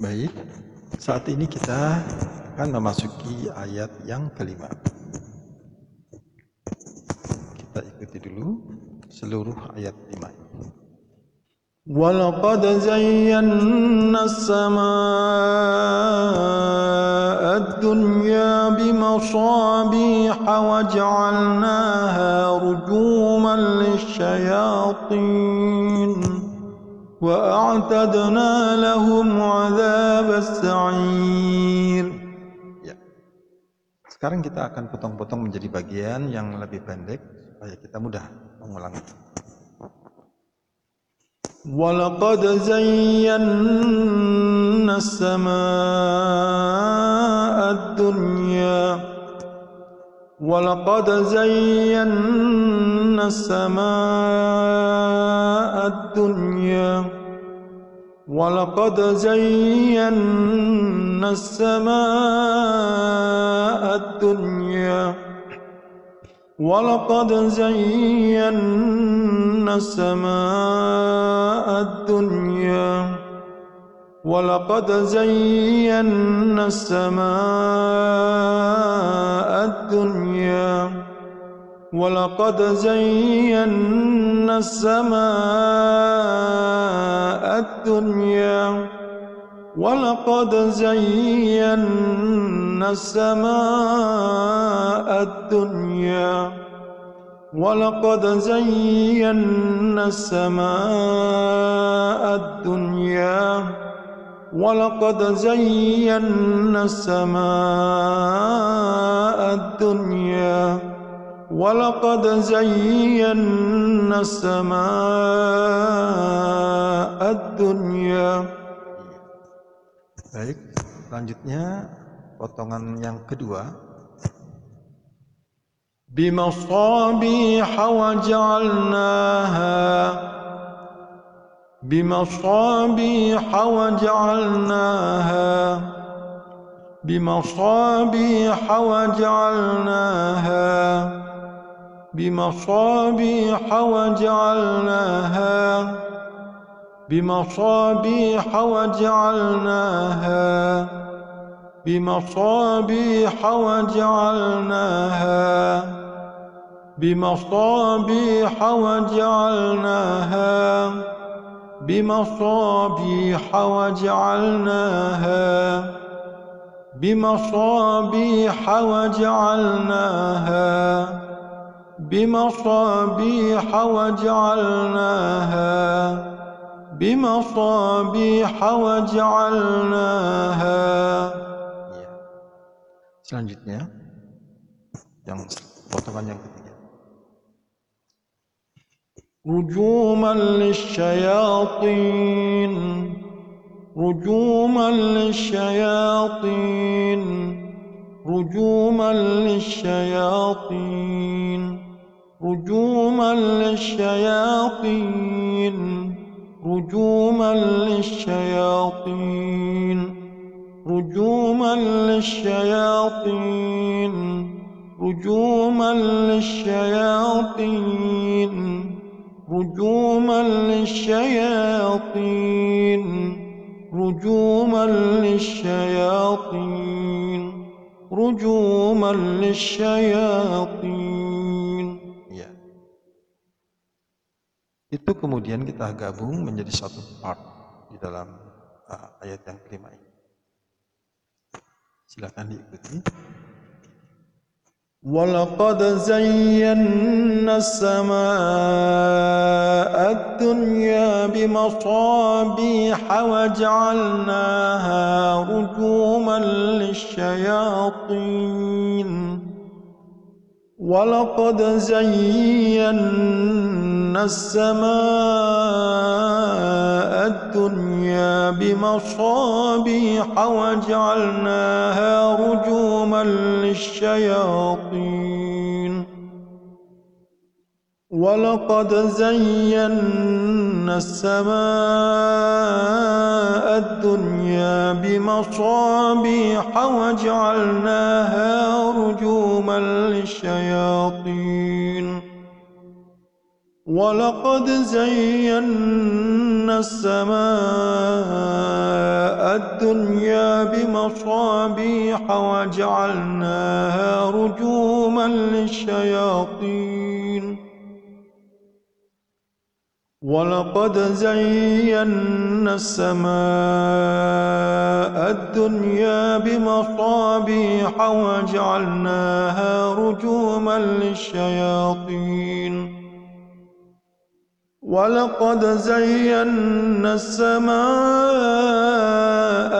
Baik, saat ini kita akan memasuki ayat yang kelima. Kita ikuti dulu seluruh ayat lima ini. ولقد زينا السماء الدنيا بمصابيح وجعلناها رجوما للشياطين وأعتدنا لهم عذاب السعير Ya. Sekarang kita akan potong-potong menjadi bagian yang lebih pendek supaya kita mudah mengulangi. ولقد زينا السماء الدنيا ولقد زينا السماء الدنيا ولقد زينا السماء الدنيا ولقد زينا السماء الدنيا ولقد زينا السماء الدنيا ولقد زينا السماء الدنيا ولقد زينا السماء الدنيا ولقد زينا السماء الدنيا ولقد زينا السماء الدنيا ولقد زينا السماء الدنيا. Baik, selanjutnya potongan yang kedua. بمصابيح وجعلناها. بمصابيح وجعلناها. بمصابيح وجعلناها. بمصابيح وجعلناها بمصابيح وجعلناها بمصابيح وجعلناها بمصابيح وجعلناها بمصابيح وجعلناها بمصابيح وجعلناها بمصابيح وجعلناها بمصابيح وجعلناها Ya. Selanjutnya yang potongan yang ketiga. رجوما للشياطين رجوما للشياطين رجوما للشياطين رجوما للشياطين رجوما للشياطين رجوما للشياطين رجوما للشياطين رجوما للشياطين رجوما للشياطين رجوما للشياطين. Itu kemudian kita gabung menjadi satu part di dalam uh, ayat yang kelima ini. Silakan diikuti. ولقد زينا السماء الدنيا بمصابيح وجعلناها رجوما للشياطين ولقد زينا السماء الدنيا بمصابيح وجعلناها رجوما للشياطين ولقد زينا السماء الدنيا بمصابيح وجعلناها رجوما للشياطين ولقد زينا السماء الدنيا بمصابيح وجعلناها رجوما للشياطين ولقد زينا السماء الدنيا بمصابيح وجعلناها رجوما للشياطين. ولقد زينا السماء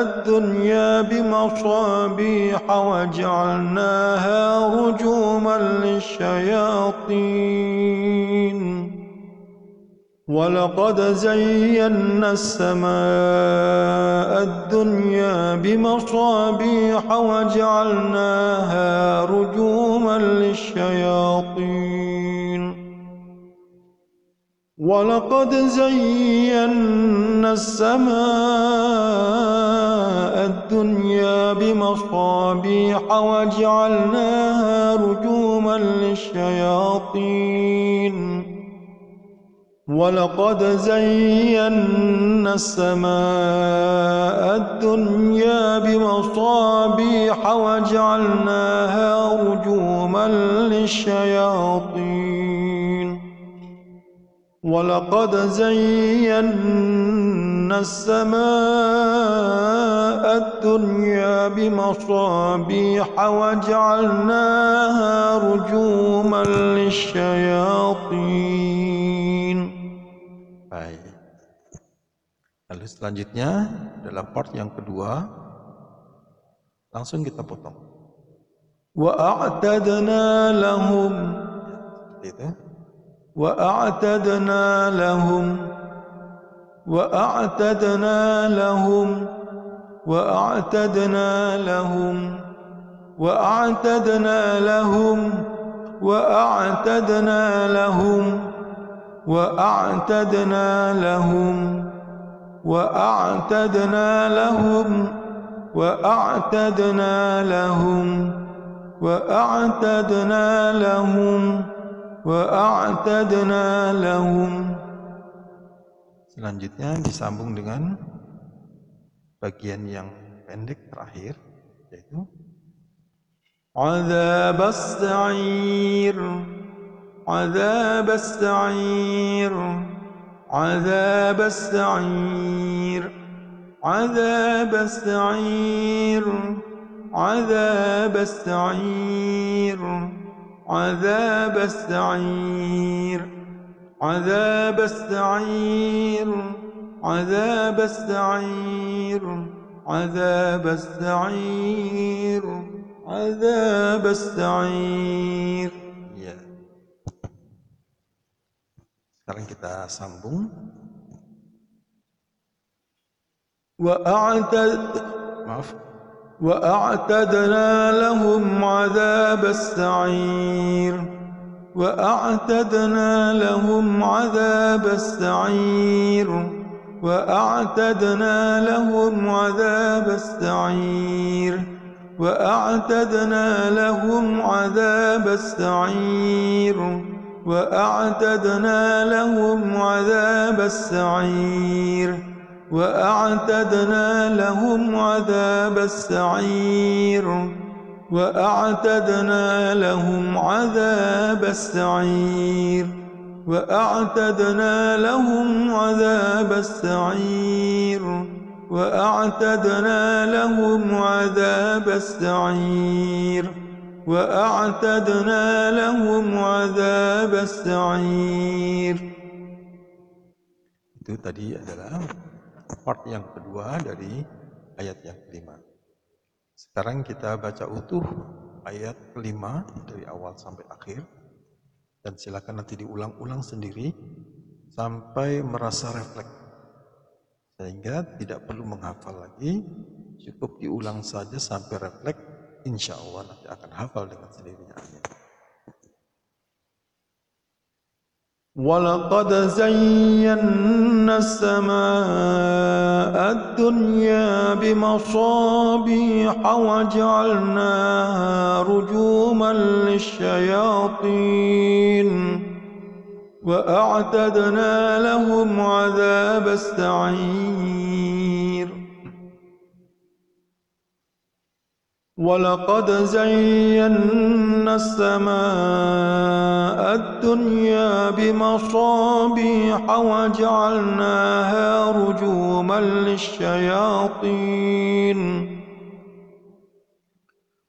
الدنيا بمصابيح وجعلناها رجوما للشياطين. ولقد زينا السماء الدنيا بمصابيح وجعلناها رجوما للشياطين. ولقد زينا السماء الدنيا بمصابيح وجعلناها رجوما للشياطين. ولقد زينا السماء الدنيا بمصابيح وجعلناها رجوما للشياطين ولقد زينا السماء الدنيا بمصابيح وجعلناها رجوما للشياطين Lalu selanjutnya adalah part yang kedua. Langsung kita potong. Wa a'tadna lahum itu. Wa a'tadna lahum wa a'tadna lahum wa a'tadna lahum wa a'tadna lahum wa a'tadna lahum wa a'tadna lahum, wa وأعتدنا لهم وأعتدنا لهم وأعتدنا لهم وأعتدنا لهم. Selanjutnya disambung dengan bagian yang pendek terakhir yaitu عذاب السعير عذاب السعير عذاب السعير عذاب السعير عذاب السعير عذاب السعير عذاب السعير عذاب السعير عذاب السعير عذاب السعير. Sekarang kita sambung. Wa a'tad maaf. Wa a'tadna lahum 'adzab as-sa'ir. Wa a'tadna lahum 'adzab as-sa'ir. Wa a'tadna lahum 'adzab as-sa'ir. وأعتدنا لهم عذاب السعير وأعتدنا لهم عذاب السعير. وأعتدنا لهم عذاب السعير. وأعتدنا لهم عذاب السعير. وأعتدنا لهم عذاب السعير. وأعتدنا لهم عذاب السعير. وأعتدنا لهم عذاب السعير itu tadi adalah part yang kedua dari ayat yang kelima. Sekarang kita baca utuh ayat kelima dari awal sampai akhir dan silakan nanti diulang-ulang sendiri sampai merasa refleks sehingga tidak perlu menghafal lagi cukup diulang saja sampai refleks Insya Allah nanti akan hafal dengan sendirinya amin. ولقد زينا السماء الدنيا بمصابيح وجعلناها رجوما للشياطين وأعتدنا لهم عذاب السعير ولقد زينا السماء الدنيا بمصابيح وجعلناها رجوما للشياطين.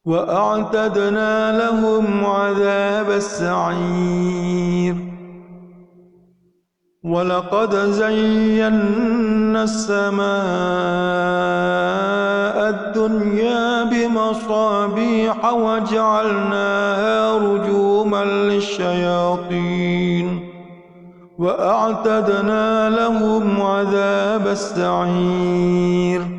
وأعتدنا لهم عذاب السعير. ولقد زينا السماء الدنيا بمصابيح وجعلناها رجوما للشياطين وأعتدنا لهم عذاب السعير